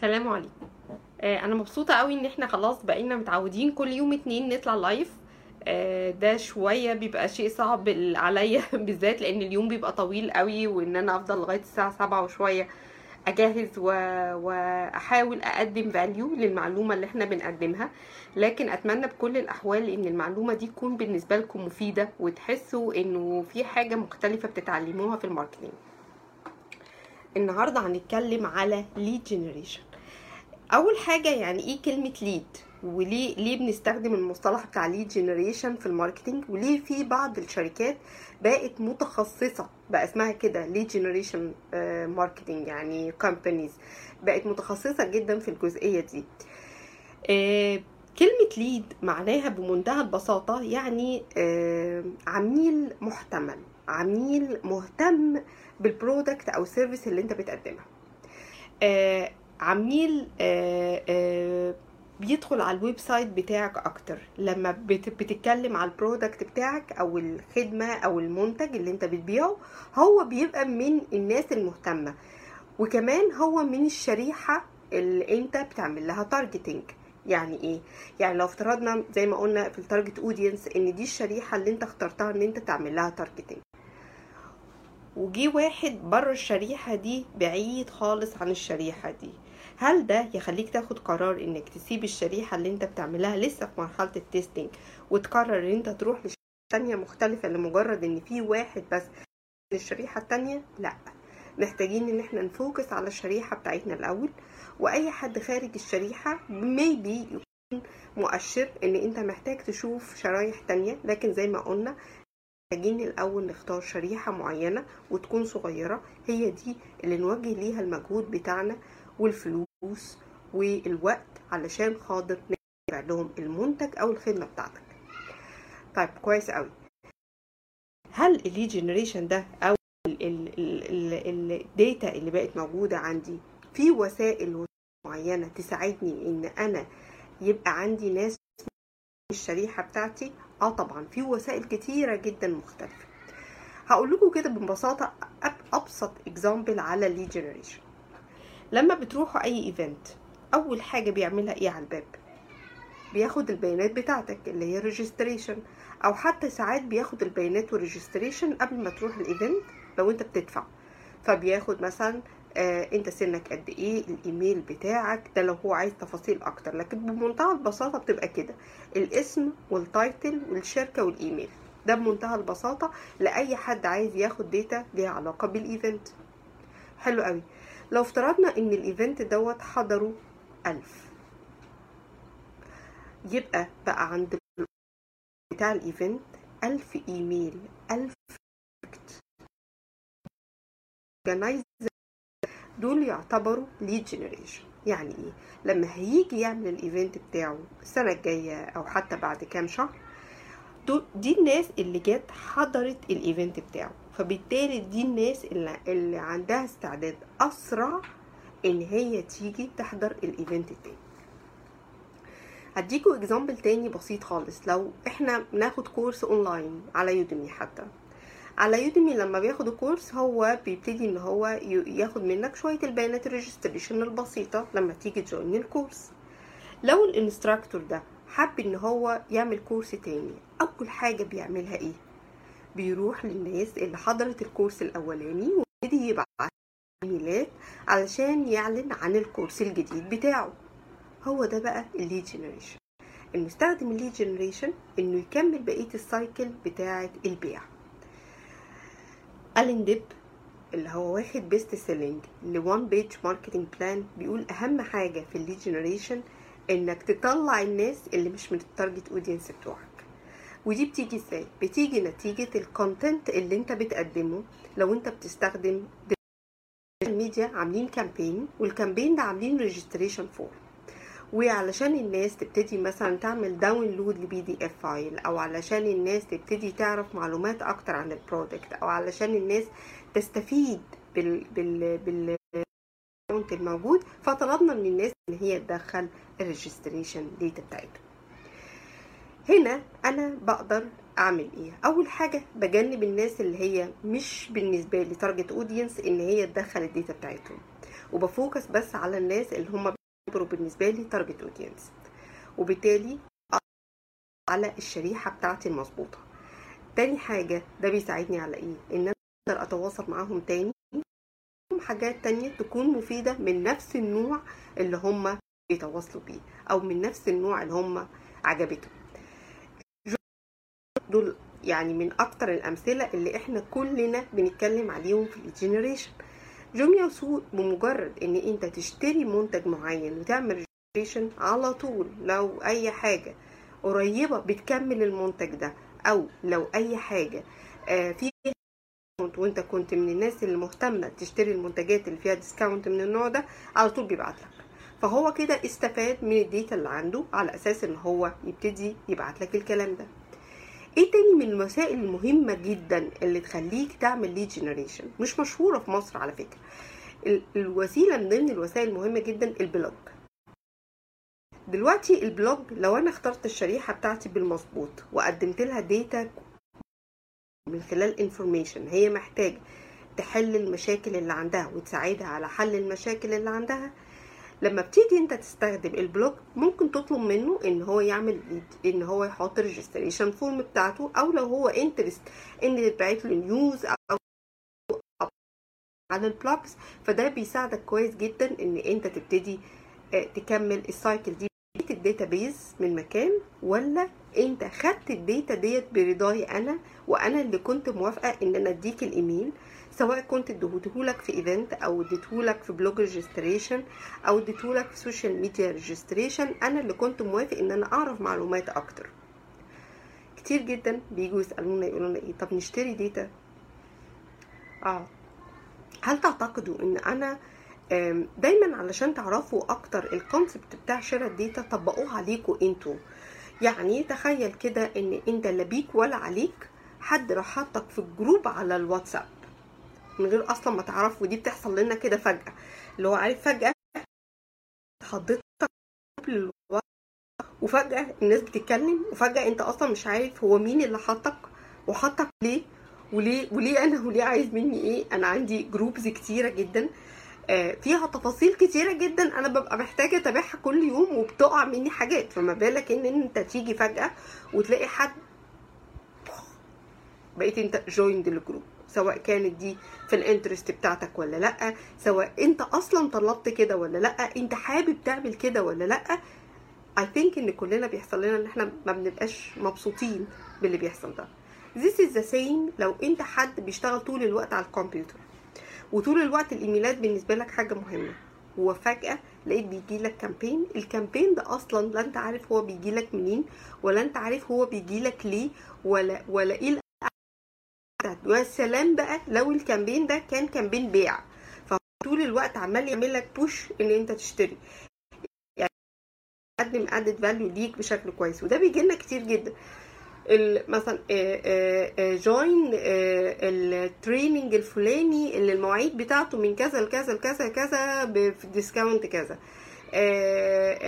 سلام عليكم. آه، أنا مبسوطة قوي إن إحنا خلاص بقينا متعودين كل يوم اتنين نطلع live آه، ده شوية بيبقى شيء صعب عليا بالذات لأن اليوم بيبقى طويل قوي وإن أنا أفضل لغاية الساعة سبعة وشوية أجهز و... وأحاول أقدم value للمعلومة اللي إحنا بنقدمها. لكن أتمنى بكل الأحوال إن المعلومة دي تكون بالنسبة لكم مفيدة وتحسوا إنه في حاجة مختلفة بتتعلموها في ال marketing. النهارده هنتكلم على lead generation أول حاجة يعني إيه كلمة lead وليه ليه بنستخدم المصطلح بتاع lead generation في ال marketing؟ وليه في بعض الشركات بقت متخصصة بقى اسمها كده lead generation marketing يعني companies بقت متخصصة جدا في الجزئية دي. آه، كلمة lead معناها بمنتهى البساطة يعني آه، عميل محتمل عميل مهتم بال product أو ال service اللي أنت بتقدمها. آه، عميل آه، آه، بيدخل على ال website بتاعك أكتر. لما بت- بتتكلم على ال product بتاعك أو الخدمة أو المنتج اللي أنت بتبيعه هو بيبقى من الناس المهتمة. وكمان هو من الشريحة اللي أنت بتعمل لها targeting يعني إيه؟ يعني لو افترضنا زي ما قلنا في ال target audience إن دي الشريحة اللي أنت اخترتها إن أنت تعمل لها targeting وجي واحد بره الشريحة دي بعيد خالص عن الشريحة دي. هل ده يخليك تاخد قرار إنك تسيب الشريحة اللي أنت بتعملها لسه في مرحلة التستنج وتقرر إن أنت تروح لشريحة تانية مختلفة لمجرد إن في واحد بس من الشريحة التانية؟ لأ. محتاجين إن إحنا نفوكس على الشريحة بتاعتنا الأول وأي حد خارج الشريحة maybe يكون مؤشر إن أنت محتاج تشوف شرايح تانية لكن زي ما قلنا محتاجين الأول نختار شريحة معينة وتكون صغيرة هي دي اللي نوجه ليها المجهود بتاعنا والفلوس والوقت علشان خاطر نبيع لهم المنتج أو الخدمة بتاعتك. طيب كويس قوي هل ال lead generation ده أو ال data اللي بقت موجودة عندي في وسائل معينة تساعدني إن أنا يبقى عندي ناس الشريحة بتاعتي؟ آه طبعا في وسائل كتيرة جدا مختلفة. هقول لكم كده ببساطة أب- ابسط example على ال lead generation لما بتروحوا أي event أول حاجة بيعملها إيه على الباب؟ بياخد البيانات بتاعتك اللي هي registration أو حتى ساعات بياخد البيانات وال registration قبل ما تروح ال event لو أنت بتدفع. فبياخد مثلا آه أنت سنك قد إيه الإيميل بتاعك ده لو هو عايز تفاصيل أكتر. لكن بمنتهى البساطة بتبقى كده الاسم وال title والشركة والإيميل. ده بمنتهى البساطة لأي حد عايز ياخد data ليها علاقة بال event حلو قوي. لو افترضنا إن ال event دوت حضروا ألف. يبقى بقى عند بتاع ال event ألف إيميل ألف organizer دول يعتبروا lead generation يعني إيه؟ لما هيجي يعمل ال event بتاعه السنة الجاية أو حتى بعد كام شهر دي الناس اللي جت حضرت ال event بتاعه. فبالتالي دي الناس اللي, اللي عندها استعداد أسرع إن هي تيجي تحضر ال event التاني. هديكوا example تاني بسيط خالص. لو إحنا بناخد course online على يوديمي حتى. على يوديمي لما بياخد ال course هو بيبتدي إن هو ياخد منك شوية البيانات ال registration البسيطة لما تيجي ت join ال course لو ال instructor ده حب إن هو يعمل course تاني أول حاجة بيعملها إيه؟ بيروح للناس اللي حضرت ال course الأولاني ويبتدي يبعت إيميلات علشان يعلن عن ال course الجديد بتاعه. هو ده بقى ال lead generation المستخدم ال lead generation إنه يكمل بقية ال cycle بتاعة البيع. ألين ديب اللي هو واخد best selling ل One Page Marketing Plan بيقول أهم حاجة في ال lead generation إنك تطلع الناس اللي مش من ال target audience بتوعك. ودي بتيجي إزاي؟ بتيجي نتيجة ال content اللي انت بتقدمه لو انت بتستخدم الميديا عاملين campaign وال campaign ده عاملين registration form وعلشان الناس تبتدي مثلا تعمل download ل PDF file أو علشان الناس تبتدي تعرف معلومات أكتر عن ال product أو علشان الناس تستفيد بال بال بال الموجود فطلبنا من الناس إن هي تدخل ال registration data بتاعتهم هنا أنا بقدر أعمل إيه؟ أول حاجة بجنب الناس اللي هي مش بالنسبة لي target audience إن هي تدخل ال data بتاعتهم. وب focus بس على الناس اللي هم بيعتبروا بالنسبة لي target audience وبالتالي على الشريحة بتاعتي المظبوطة. تاني حاجة ده بيساعدني على إيه؟ إن أنا أقدر أتواصل معاهم تاني. حاجات تانية تكون مفيدة من نفس النوع اللي هم بيتواصلوا بيه أو من نفس النوع اللي هم عجبتهم. دول يعني من أكتر الأمثلة اللي إحنا كلنا بنتكلم عليهم في ال generation جوميا وسوق بمجرد إن أنت تشتري منتج معين وتعمل registration على طول لو أي حاجة قريبة بتكمل المنتج ده أو لو أي حاجة آه في وأنت كنت من الناس اللي مهتمة تشتري المنتجات اللي فيها discount من النوع ده على طول بيبعت لك. فهو كده استفاد من ال data اللي عنده على أساس إن هو يبتدي يبعت لك الكلام ده. إيه تاني من الوسائل المهمة جدا اللي تخليك تعمل lead generation مش مشهورة في مصر على فكرة. الوسيلة من ضمن الوسائل المهمة جدا ال blog. دلوقتي البلوج لو أنا اخترت الشريحة بتاعتي بالمظبوط وقدمت لها data من خلال information هي محتاجة تحل المشاكل اللي عندها وتساعدها على حل المشاكل اللي عندها لما بتيجي انت تستخدم ال blog ممكن تطلب منه ان هو يعمل ان هو يحط registration form بتاعته أو لو هو interested ان يتبعت له news أو على ال blogs فده بيساعدك كويس جدا إن أنت تبتدي تكمل ال cycle دي. ال database من مكان ولا أنت خدت ال data ديت برضاي أنا وأنا اللي كنت موافقة إن أنا أديك الإيميل؟ سواء كنت اديتهولك في event أو اديتهولك في blog registration أو اديتهولك في social media registration أنا اللي كنت موافق إن أنا أعرف معلومات أكتر. كتير جدا بيجوا يسألونا يقولوا إيه؟ طب نشتري data آه. هل تعتقدوا إن أنا دايما علشان تعرفوا أكتر ال concept بتاع شراء ال data طبقوه عليكم أنتوا؟ يعني تخيل كده إن أنت لا بيك ولا عليك حد راح حطك في ال group على الواتساب. من غير أصلا ما تعرف ودي بتحصل لنا كده فجأة. اللي هو عارف فجأة حضرتك وفجأة الناس بتتكلم وفجأة أنت أصلا مش عارف هو مين اللي حطك وحطك ليه وليه وليه أنا وليه عايز مني إيه. أنا عندي groups كتيرة جدا فيها تفاصيل كتيرة جدا أنا ببقى محتاجة أتابعها كل يوم وبتقع مني حاجات. فما بالك إن أنت تيجي فجأة وتلاقي حد بقيت أنت joined ال group سواء كانت دي في ال interest بتاعتك ولا لأ سواء انت أصلا طلبت كده ولا لأ انت حابب تعمل كده ولا لأ. I think إن كلنا بيحصل لنا إن إحنا ما بنبقاش مبسوطين باللي بيحصل ده. This is the same لو انت حد بيشتغل طول الوقت على الكمبيوتر. وطول الوقت الإيميلات بالنسبة لك حاجة مهمة. وفجاه لقيت بيجي لك campaign ال campaign ده أصلا لا أنت عارف هو بيجي لك منين ولا أنت عارف هو بيجي لك ليه ولا ولا إيه والسلام بقى لو ال campaign ده كان campaign بيع. فطول الوقت عمال يعمل لك push ان انت تشتري. يعني قدم added value ليك بشكل كويس. وده بيجي لنا كتير جدا. مثلا join ال training الفلاني اللي المواعيد بتاعته من كذا لكذا لكذا كذا ب discount كذا.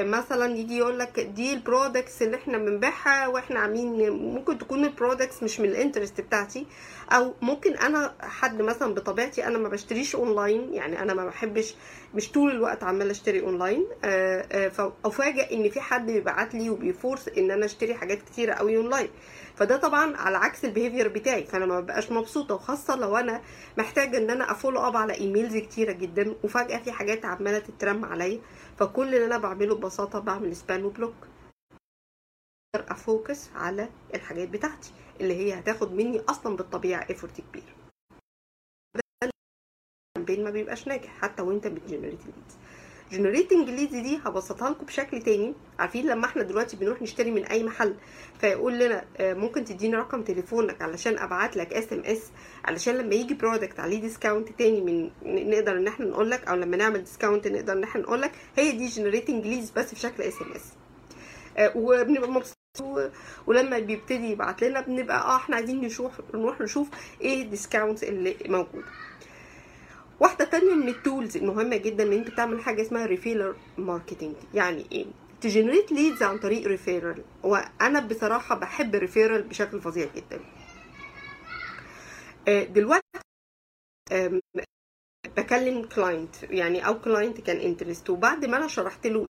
مثلا يجي يقول لك دي ال products اللي إحنا بنبيعها وإحنا عاملين ممكن تكون ال products مش من ال interest بتاعتي. أو ممكن أنا حد مثلا بطبيعتي أنا ما بشتريش اونلاين يعني أنا ما بحبش مش طول الوقت عمال أشتري اونلاين فأفاجئ إن في حد بيبعت لي وبي force إن أنا أشتري حاجات كتيرة قوي اونلاين فده طبعا على عكس ال behavior بتاعي. فأنا ما ببقاش مبسوطة وخاصة لو أنا محتاجة إن أنا أ follow up على emails كتيرة جدا وفجأة في حاجات عمالة تترم عليا. فكل اللي أنا بعمله ببساطة بعمل spam و block أفوكس على الحاجات بتاعتي اللي هي هتاخد مني أصلا بالطبيعة effort كبير. ما بيبقاش ناجح حتى وأنت بت generate leads generating leads دي هبسطها لكم بشكل تاني. عارفين لما إحنا دلوقتي بنروح نشتري من أي محل فيقول لنا ممكن تديني رقم تليفونك علشان أبعت لك SMS علشان لما يجي product عليه discount تاني من نقدر إن إحنا نقول لك أو لما نعمل discount نقدر إن إحنا نقول لك هي دي generating leads بس في شكل SMS وبنبقى مبسوطين ولما بيبتدي يبعت لنا بنبقى آه إحنا عايزين نشوف نروح نشوف إيه ال discounts اللي موجوده واحدة تانية من ال tools المهمة جدا إن أنت تعمل حاجة اسمها referral marketing يعني إيه؟ ت generate leads عن طريق referral وأنا بصراحة بحب referral بشكل فظيع جدا. دلوقتي بكلم client يعني أو client كان interested وبعد ما أنا شرحت له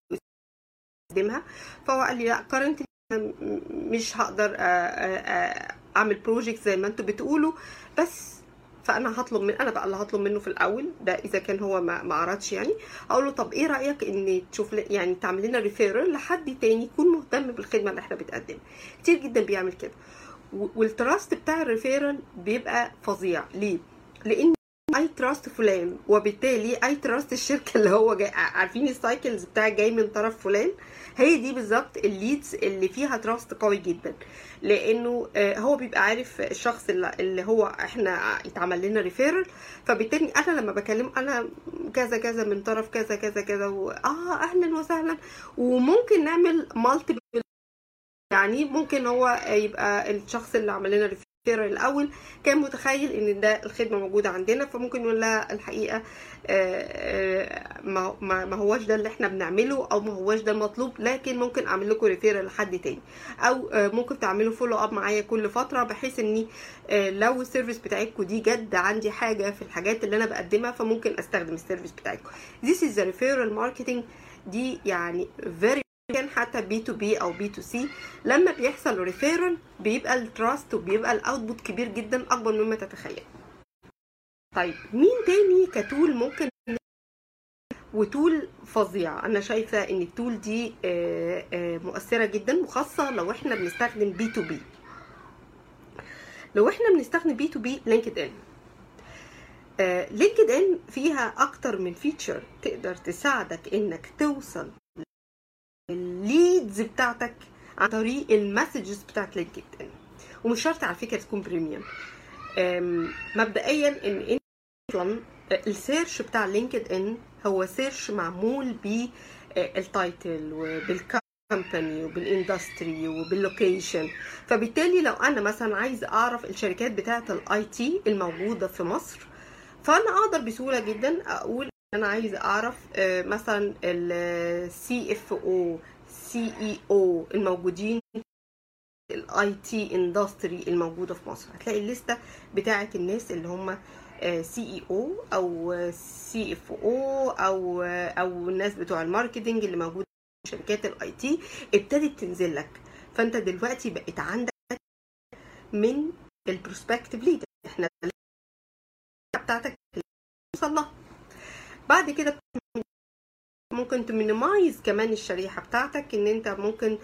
استخدمها فهو قال لي لا current مش هقدر أعمل project زي ما أنتوا بتقولوا. بس فأنا هطلب من أنا بقى اللي هطلب منه في الأول ده إذا كان هو ما ما عرضش يعني. أقول له طب إيه رأيك إن تشوف يعني تعمل لنا referral لحد تاني يكون مهتم بالخدمة اللي إحنا بتقدمها؟ كتير جدا بيعمل كده. وال trust بتاع ال referral بيبقى فظيع. ليه؟ لأن I trust فلان. وبالتالي I trust الشركة اللي هو جاي. عارفين ال cycles بتاع جاي من طرف فلان؟ هي دي بالظبط ال leads اللي فيها trust قوي جدا. لأنه هو بيبقى عارف الشخص اللي هو إحنا يتعمل لنا referral فبالتالي أنا لما بكلم أنا كذا كذا من طرف كذا كذا كذا. آه أهلا وسهلا. وممكن نعمل multi يعني ممكن هو يبقى الشخص اللي عمل لنا referral الأول كان متخيل إن ده الخدمة موجودة عندنا فممكن يقول لها الحقيقة ما ما هواش ده اللي إحنا بنعمله أو ما هواش ده المطلوب لكن ممكن أعمل لكم referral لحد تاني. أو ممكن تعملوا follow up معايا كل فترة بحيث إني لو ال service بتاعتكم دي جد عندي حاجة في الحاجات اللي أنا بقدمها فممكن أستخدم ال service بتاعتكم. This is the referral marketing. دي يعني very كان حتى B2B أو B2C لما بيحصل referral بيبقى ال trust وبيبقى ال output كبير جدا أكبر مما تتخيل. طيب مين تاني ك tool ممكن و tool فظيع؟ أنا شايفة إن ال tool دي مؤثرة جدا وخاصة لو إحنا بنستخدم B2B لو إحنا بنستخدم بي تو بي لينكد ان لينكد ان فيها أكتر من feature تقدر تساعدك إنك توصل ال leads بتاعتك عن طريق ال messages بتاعت LinkedIn ومش شرط على فكرة تكون premium مبدئيا إن أنت أصلا ال search بتاع LinkedIn هو search معمول بال title وبال company وبال industry وبال location. فبالتالي لو أنا مثلا عايز أعرف الشركات بتاعه ال IT الموجودة في مصر فأنا أقدر بسهولة جدا أقول أنا عايز أعرف مثلا ال CFO CEO الموجودين ال IT industry الموجودة في مصر. هتلاقي الليستة بتاعه الناس اللي هم سي اي أو أو سي اف أو أو أو الناس بتوع ال marketing اللي موجودة في شركات ال IT ابتدت تنزل لك. فأنت دلوقتي بقت عندك من ال prospective leads إحنا بتاعتك توصل بعد كده ممكن ت minimize كمان الشريحة بتاعتك إن أنت ممكن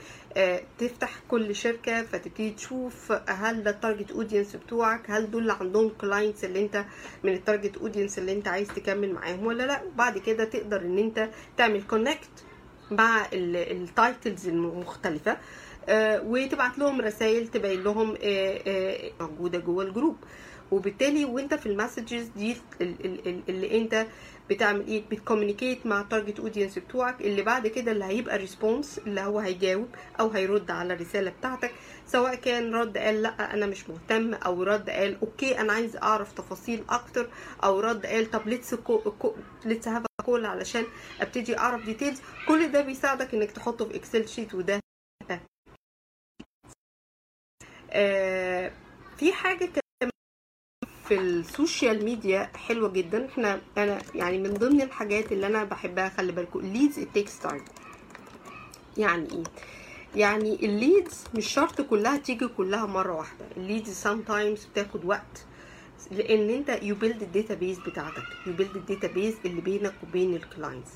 تفتح كل شركة فتبتدي تشوف هل ده ال target audience بتوعك هل دول اللي عندهم clients اللي أنت من ال target audience اللي أنت عايز تكمل معاهم ولا لأ. وبعد كده تقدر إن أنت تعمل connect مع ال titles المختلفة وتبعت لهم رسائل تبين لهم موجودة جوه ال group وبالتالي وأنت في ال messages دي اللي أنت بتعمل إيه؟ بت communicate مع ال target audience بتوعك اللي بعد كده اللي هيبقى response اللي هو هيجاوب أو هيرد على الرسالة بتاعتك. سواء كان رد قال لأ أنا مش مهتم أو رد قال okay أنا عايز أعرف تفاصيل أكتر أو رد قال طب let's let's have call علشان أبتدي أعرف details كل ده بيساعدك إنك تحطه في Excel sheet وده آه في حاجة في ال social media حلوة جدا. إحنا أنا يعني من ضمن الحاجات اللي أنا بحبها خلي بالكم ال leads it takes time يعني إيه؟ يعني ال leads مش شرط كلها تيجي كلها مرة واحدة. ال leads sometimes بتاخد وقت لأن أنت you build ال database بتاعتك. you build ال database اللي بينك وبين ال clients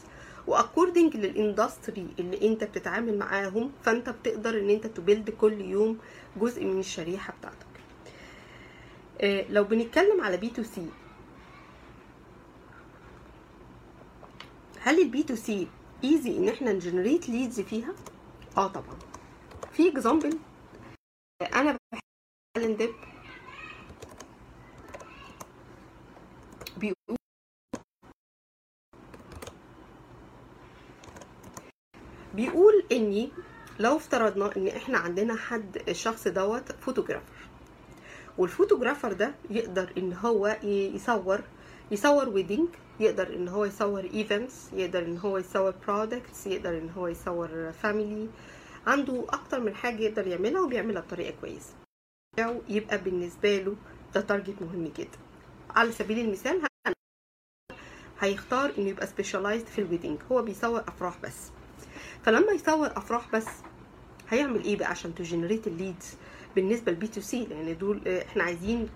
و according لل industry اللي أنت بتتعامل معاهم فأنت بتقدر إن أنت ت build كل يوم جزء من الشريحة بتاعتك. لو بنتكلم على B2C هل ال B2C easy إن إحنا ن generate leads فيها؟ آه طبعا. في example أنا بحب ديب بيقول بيقول إني لو افترضنا إن إحنا عندنا حد الشخص دوت photographer وال photographer ده يقدر إن هو يصور يصور wedding يقدر إن هو يصور events يقدر إن هو يصور products يقدر إن هو يصور family عنده أكتر من حاجة يقدر يعملها وبيعملها بطريقة كويسة. يبقى بالنسبة له ده target مهم جدا. على سبيل المثال هيختار إنه يبقى specialized في ال wedding هو بيصور أفراح بس. فلما يصور أفراح بس هيعمل إيه بقى عشان ت generate ال leads بالنسبة لل B2C لأن دول إحنا عايزين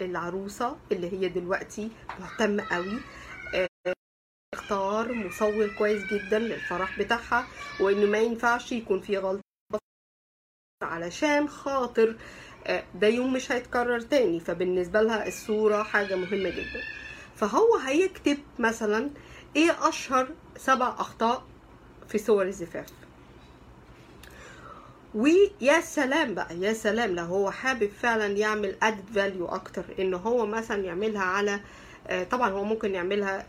العروسة اللي هي دلوقتي مهتمة قوي اختار مصور كويس جدا للفرح بتاعها وإنه ما ينفعش يكون في غلطة علشان خاطر ده يوم مش هيتكرر تاني. فبالنسبة لها الصورة حاجة مهمة جدا. فهو هيكتب مثلا إيه أشهر سبع أخطاء في صور الزفاف. ويا سلام بقى يا سلام لو هو حابب فعلا يعمل add value أكتر ان هو مثلا يعملها على طبعا هو ممكن يعملها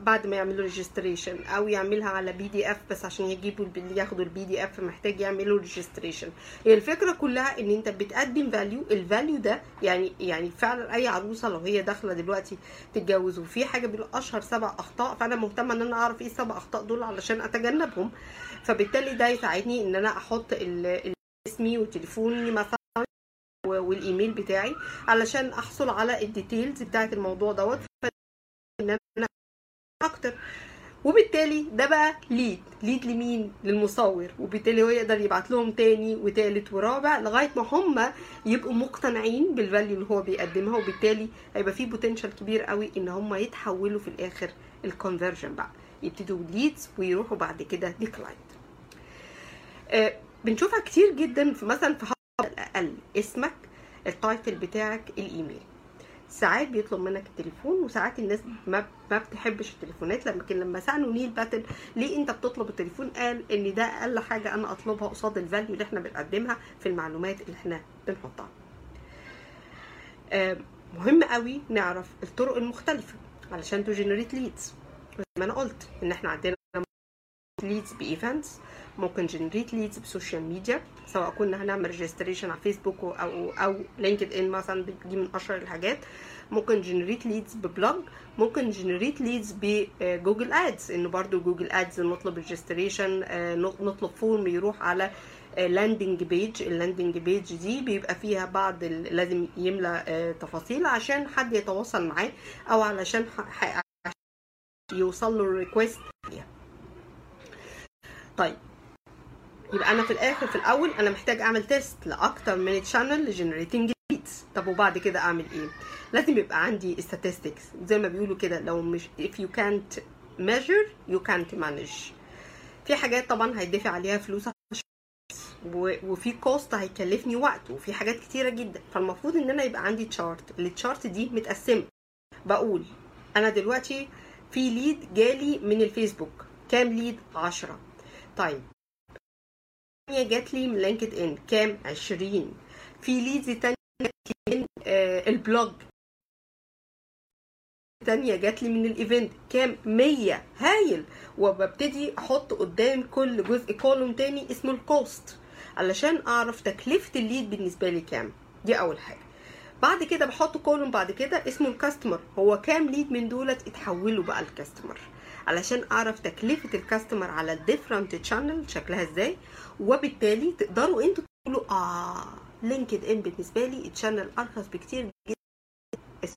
بعد ما يعملوا registration أو يعملها على PDF بس عشان يجيبوا اللي ياخدوا ال PDF محتاج يعملوا registration هي الفكرة كلها إن أنت بتقدم value ال value ده يعني يعني فعلا أي عروسة لو هي داخلة دلوقتي تتجوز وفي حاجة بيقول أشهر سبع أخطاء فأنا مهتمة إن أنا أعرف إيه السبع أخطاء دول علشان أتجنبهم. فبالتالي ده يساعدني إن أنا أحط اسمي وتليفوني مثلا والإيميل بتاعي علشان أحصل على ال details بتاعت الموضوع دوت. ان أنا أكتر. وبالتالي ده بقى lead lead لمين؟ للمصور. وبالتالي هو يقدر يبعت لهم تاني وتالت ورابع لغاية ما هم يبقوا مقتنعين بال value اللي هو بيقدمها. وبالتالي هيبقى في potential كبير قوي إن هم يتحولوا في الآخر ال conversion بقى. يبتدوا leads ويروحوا بعد كده client آه بنشوفها كتير جدا في مثلا في الأقل. اسمك ال title بتاعك الإيميل. ساعات بيطلب منك التليفون وساعات الناس ما ما بتحبش التليفونات لكن لما سألوا نيل باتل ليه أنت بتطلب التليفون؟ قال إن ده أقل حاجة أنا أطلبها قصاد ال value اللي إحنا بنقدمها في المعلومات اللي إحنا بنحطها. آه مهم قوي نعرف الطرق المختلفة علشان ت generate leads زي ما أنا قلت إن إحنا عندنا leads ب events ممكن generate leads ب social media سواء كنا هنعمل registration على فيسبوك أو أو لينكد ان مثلا دي من أشهر الحاجات. ممكن generate leads ب blog ممكن generate leads ب Google Ads إنه برضو Google Ads نطلب registration نطلب form يروح على landing page ال landing page دي بيبقى فيها بعض لازم يملى تفاصيل عشان حد يتواصل معاه أو علشان يوصل له ال request طيب يبقى أنا في الآخر في الأول أنا محتاج أعمل test لأكتر من channel ل generating leads طب وبعد كده أعمل إيه؟ لازم يبقى عندي statistics. زي ما بيقولوا كده لو مش if you can't measure you can't manage. في حاجات طبعا هيدفع عليها فلوس وفي cost هيكلفني وقت وفي حاجات كتيرة جدا. فالمفروض إن أنا يبقى عندي chart ال chart دي متقسمة. بقول أنا دلوقتي في lead جالي من الفيسبوك. كام lead 10 طيب تانية جات لي من لينكد إن كام؟ 20 في leads تانية جات لي من آه ال blog. تانية جات لي من ال event كام؟ 100 هايل. وببتدي أحط قدام كل جزء column تاني اسمه ال cost علشان أعرف تكلفة ال lead بالنسبة لي كام. دي أول حاجة. بعد كده بحط column بعد كده اسمه ال customer هو كام lead من دولت اتحولوا بقى ال customer علشان أعرف تكلفة ال customer على ال different channel شكلها إزاي وبالتالي تقدروا أنتوا تقولوا آه لينكد إن بالنسبة لي ال channel أرخص بكتير جدا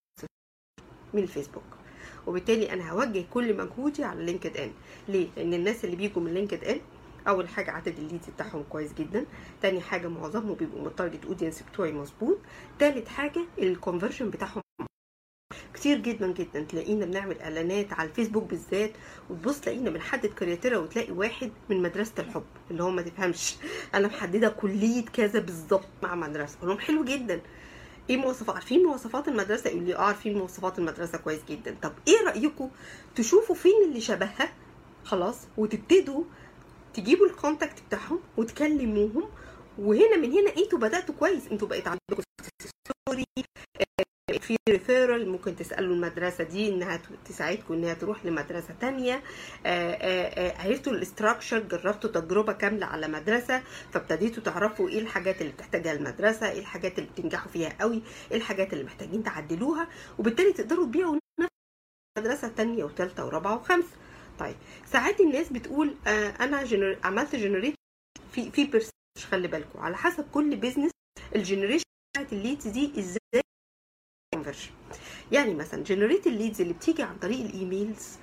من الفيسبوك. وبالتالي أنا هوجه كل مجهودي على لينكد إن. ليه؟ لأن الناس اللي بيجوا من لينكد إن أول حاجة عدد ال leads بتاعهم كويس جدا تاني حاجة معظمهم بيبقوا من ال target audience بتوعي مظبوط تالت حاجة ال conversion بتاعهم كتير جدا جدا. تلاقينا بنعمل إعلانات على الفيسبوك بالذات. وتبص تلاقينا بنحدد criteria وتلاقي واحد من مدرسة الحب اللي هو ما تفهمش. أنا محددة كلية كذا بالظبط مع مدرسة. أقول لهم حلو جدا. إيه مواصفات؟ عارفين مواصفات المدرسة؟ يقول لي آه عارفين مواصفات المدرسة كويس جدا. طب إيه رايكم تشوفوا فين اللي شبهها؟ خلاص. وتبتدوا تجيبوا ال contact بتاعهم وتكلموهم. وهنا من هنا أنتوا بدأتوا كويس. أنتوا بقيت عندكم story في referral ممكن تسألوا المدرسة دي إنها تساعدكم إنها تروح لمدرسة تانية عرفتوا ال structure جربتوا تجربة كاملة على مدرسة فابتديتوا تعرفوا إيه الحاجات اللي بتحتاجها المدرسة إيه الحاجات اللي بتنجحوا فيها قوي إيه الحاجات اللي محتاجين تعدلوها وبالتالي تقدروا تبيعوا مدرسة تانية وثالثه ورابعة وخامسه طيب ساعات الناس بتقول آه أنا. عملت generate في في خلي بالكم على حسب كل business ال generation بتاعت ال leads دي إزاي conversion يعني مثلا generate ال leads اللي بتيجي عن طريق ال emails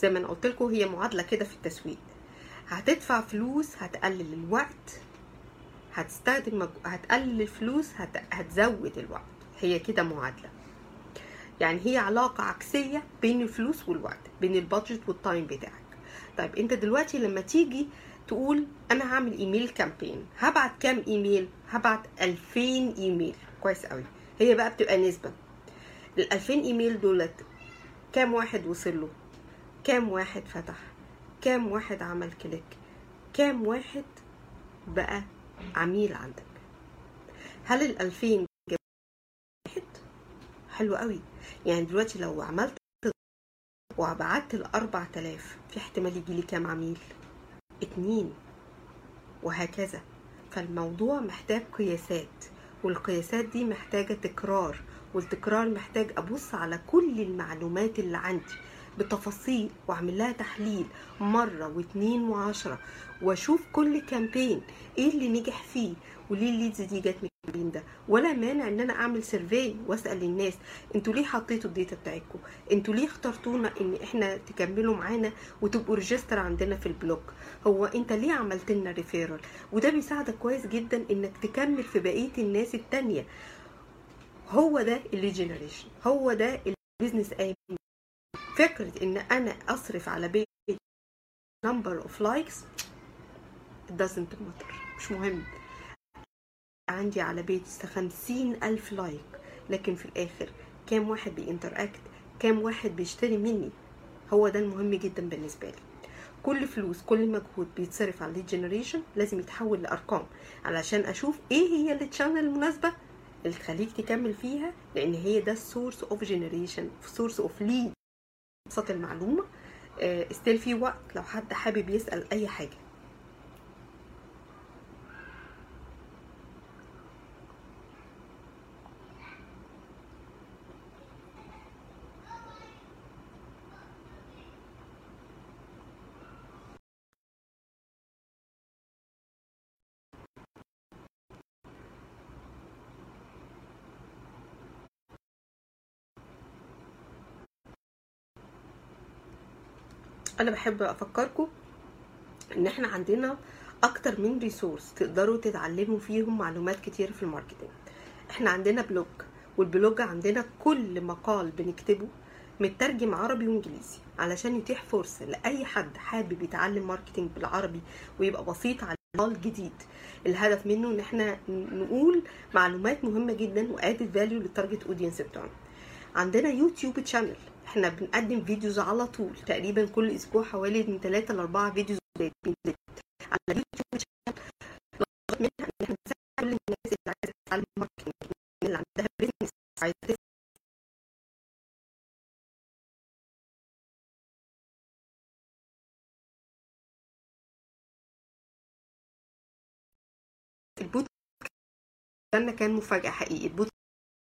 زي ما أنا قلت لكم هي معادله كده في التسويق هتدفع فلوس هتقلل الوقت هتستخدم مج... هتقلل الفلوس هت... هتزود الوقت هي كده معادله يعني هي علاقة عكسية بين الفلوس والوقت بين ال budget وال time بتاعك طيب انت دلوقتي لما تيجي تقول أنا هعمل email campaign هبعت كام ايميل هبعت 2000 ايميل كويس قوي هي بقى بتبقى نسبة ال 2000 إيميل دولت. كام واحد وصل له؟ كام واحد فتح؟ كام واحد عمل كليك؟ كام واحد بقى عميل عندك؟ هل ال 2000 جاب واحد؟ حلو قوي. يعني دلوقتي لو عملت وبعت ال 4000 في احتمال يجي لي كام عميل؟ اتنين. وهكذا. فالموضوع محتاج قياسات والقياسات دي محتاجة تكرار. والتكرار محتاج أبص على كل المعلومات اللي عندي بتفاصيل وأعمل لها تحليل مرة واتنين وعشرة وأشوف كل campaign إيه اللي نجح فيه وليه ال leads دي جت من ال campaign ده. ولا مانع إن أنا أعمل survey وأسأل الناس أنتوا ليه حطيتوا ال data بتاعتكم؟ أنتوا ليه اخترتونا إن إحنا تكملوا معانا وتبقوا register عندنا في ال blog؟ هو أنت ليه عملت لنا referral وده بيساعدك كويس جدا إنك تكمل في بقية الناس التانية. هو ده ال lead generation هو ده ال business اي فكرة إن أنا أصرف على page of likes it doesn't matter مش مهم. عندي على page خمسين ألف like لكن في الآخر كام واحد بي interact كام واحد بيشتري مني؟ هو ده المهم جدا بالنسبة لي. كل فلوس كل مجهود بيتصرف على ال lead generation لازم يتحول لأرقام علشان أشوف إيه هي ال channel المناسبة؟ اللي تخليك تكمل فيها لأن هي ده ال source of generation source of lead ابسط المعلومة. still في وقت لو حد حابب يسأل أي حاجة. أنا بحب أفكركم إن إحنا عندنا أكتر من resource تقدروا تتعلموا فيهم معلومات كتير في ال marketing. إحنا عندنا blog وال blog عندنا كل مقال بنكتبه مترجم عربي وإنجليزي علشان يتيح فرصة لأي حد حابب يتعلم marketing بالعربي ويبقى بسيط على مقال جديد. الهدف منه إن إحنا نقول معلومات مهمة جدا و add value لل target audience بتاعنا. عندنا يوتيوب channel إحنا بنقدم videos على طول تقريبا كل أسبوع حوالي من 3 ل 4 فيديوز على اليوتيوب منها إن إحنا بنساعد كل الناس اللي عايزة تتعلم marketing اللي عندها business عايزة البوت كان مفاجأة حقيقي. البوت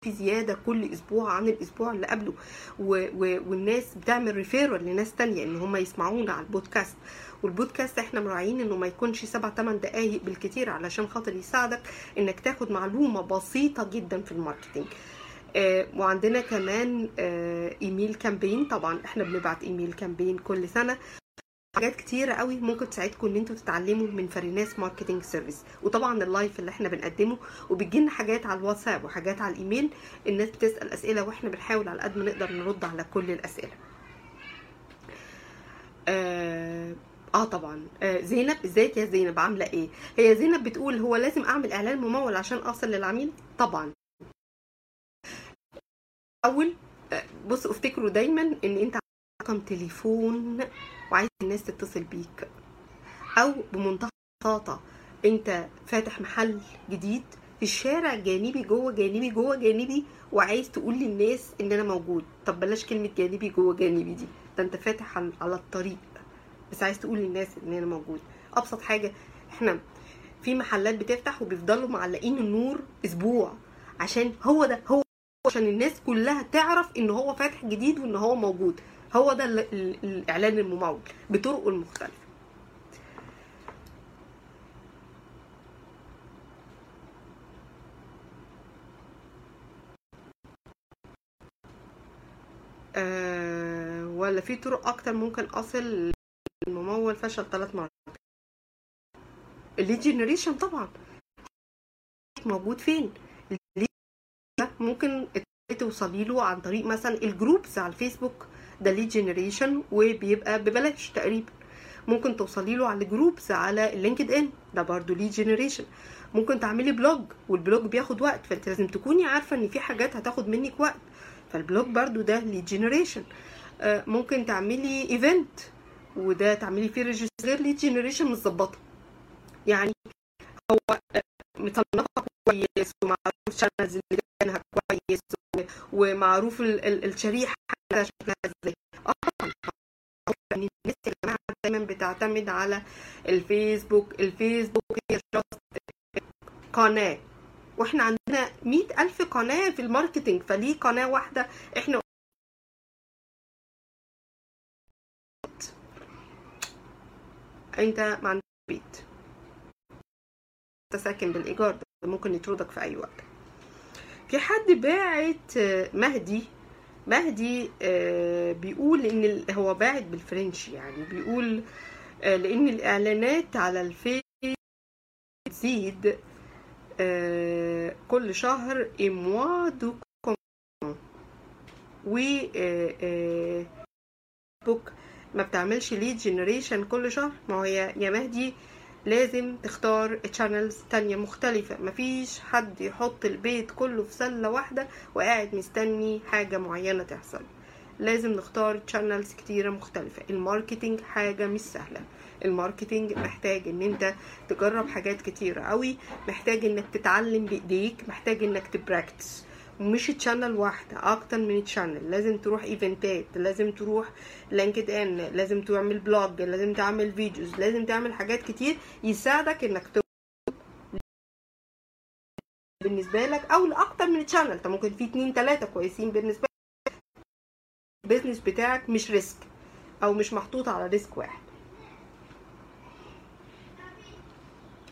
في زيادة كل أسبوع عن الأسبوع اللي قبله. و... و... والناس بتعمل referral لناس تانية إن هم يسمعونا على البودكاست. والبودكاست إحنا مراعيين إنه ما يكونش سبع 8 دقايق بالكتير علشان خاطر يساعدك إنك تاخد معلومة بسيطة جدا في ال marketing. آه وعندنا كمان آه email campaign. طبعا إحنا بنبعت email campaign كل سنة. حاجات كتيرة قوي ممكن تساعدكم إن أنتوا تتعلموا من فريناس marketing service وطبعا ال live اللي إحنا بنقدمه وبتجي حاجات على الواتساب وحاجات على الإيميل الناس بتسأل أسئلة وإحنا بنحاول على قد ما نقدر نرد على كل الأسئلة. آه, آه طبعا. آه زينب إزيك يا زينب؟ عاملة إيه؟ هي زينب بتقول هو لازم أعمل إعلان ممول عشان أوصل للعميل؟ طبعا. أول آه بص افتكروا دايما إن أنت رقم تليفون وعايز الناس تتصل بيك. أو بمنتهى البساطة أنت فاتح محل جديد في الشارع جانبي جوه جانبي جوه جانبي وعايز تقول للناس إن أنا موجود. طب بلاش كلمة جانبي جوه جانبي دي. ده أنت فاتح على الطريق. بس عايز تقول للناس إن أنا موجود. أبسط حاجة إحنا في محلات بتفتح وبيفضلوا معلقين النور أسبوع. عشان هو ده هو عشان الناس كلها تعرف إن هو فاتح جديد وإن هو موجود. هو ده الإعلان الممول بطرقه المختلفه آه ولا في طرق أكتر ممكن أصل الممول فشل ثلاث مرات. ال lead generation طبعا. موجود فين؟ ممكن توصلي له عن طريق مثلا ال groups على الفيسبوك. ده lead generation وبيبقى ببلاش تقريبا. ممكن توصلي له على ال groups على اللينكد ان ده برضو lead generation ممكن تعملي blog وال blog بياخد وقت فأنت لازم تكوني عارفة إن في حاجات هتاخد منك وقت. فال blog برضو ده lead generation ممكن تعملي event وده تعملي فيه register lead generation متظبطة. يعني هو مصنفه كويس ومعروف ال channels اللي كانها كويس ومعروف ال إزاي آه الناس يا جماعة دايما بتعتمد على الفيسبوك الفيسبوك هي قناه وإحنا عندنا مئة ألف قناة في ال marketing فليه قناة واحدة؟ إحنا انت ما عندك بيت انت ساكن بالايجار ممكن يطردك في أي وقت. في حد باعت مهدي مهدي بيقول إن هو باعت بالفرنش يعني بيقول لأن الإعلانات على الفيس تزيد كل شهر اموا دو و بوك ما بتعملش lead generation كل شهر. ما هو يا مهدي لازم تختار channels تانية مختلفة. مفيش حد يحط البيت كله في سلة واحدة وقاعد مستني حاجة معينة تحصل. لازم نختار channels كتيرة مختلفة. ال marketing حاجة مش سهلة. ال marketing محتاج إن أنت تجرب حاجات كتيرة قوي محتاج إنك تتعلم بإيديك. محتاج إنك ت practice ومش channel واحدة أكتر من channel لازم تروح ايفنتات لازم تروح لينكد ان لازم تعمل blog لازم تعمل videos لازم تعمل حاجات كتير يساعدك إنك بالنسبة لك أو لأكتر من channel انت ممكن في اتنين تلاتة كويسين بالنسبة لك. ال business بتاعك مش risk أو مش محطوط على risk واحد.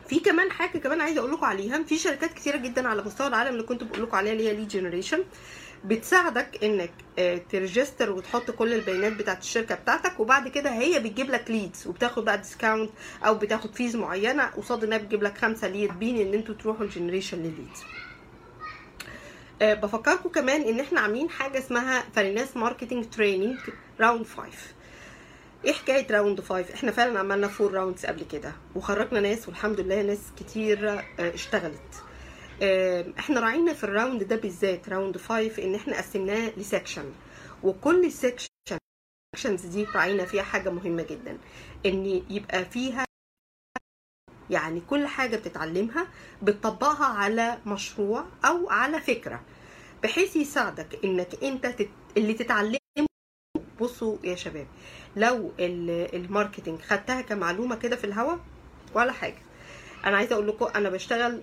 في كمان حاجة كمان عايزة أقول لكم عليها. في شركات كتيرة جدا على مستوى العالم اللي كنت بقول لكم عليها اللي هي lead generation بتساعدك إنك ت register وتحط كل البيانات بتاعت الشركة بتاعتك وبعد كده هي بتجيب لك leads وبتاخد بقى discount أو بتاخد fees معينة قصاد إنها بتجيب لك خمسة lead بين إن أنتوا تروحوا ال generation لل leads بفكركم كمان إن إحنا عاملين حاجة اسمها فالناس marketing training round 5 إيه حكاية round 5 إحنا فعلا عملنا four rounds قبل كده وخرجنا ناس والحمد لله ناس كتير اشتغلت. إحنا راعينا في ال round ده بالذات round 5 ان إحنا قسمناه ل section وكل sections دي راعينا فيها حاجة مهمة جدا ان يبقى فيها يعني كل حاجة بتتعلمها بتطبقها على مشروع أو على فكرة بحيث يساعدك إنك أنت تت... اللي تتعلمه بصوا يا شباب لو ال marketing خدتها كمعلومة كده في الهوا ولا حاجة. أنا عايزة أقول لكم أنا بشتغل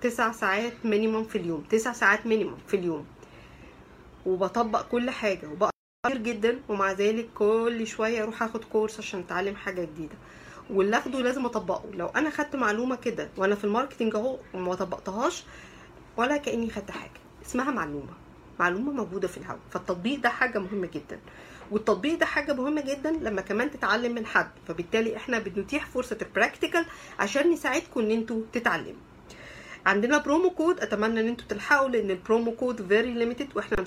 تسع ساعات minimum في اليوم تسع ساعات minimum في اليوم. وبطبق كل حاجة وبقى كتير جدا ومع ذلك كل شوية أروح آخد كورس عشان أتعلم حاجة جديدة. واللي آخده لازم أطبقه. لو أنا خدت معلومة كده وأنا في ال marketing أهو وما طبقتهاش ولا كأني خدت حاجة. اسمها معلومة. معلومة موجودة في الهواء. فالتطبيق ده حاجة مهمة جدا. والتطبيق ده حاجة مهمة جدا لما كمان تتعلم من حد. فبالتالي إحنا بنتيح فرصة ال practical عشان نساعدكم إن أنتوا تتعلموا. عندنا promo code أتمنى إن أنتوا تلحقوا لأن ال promo code very limited وإحنا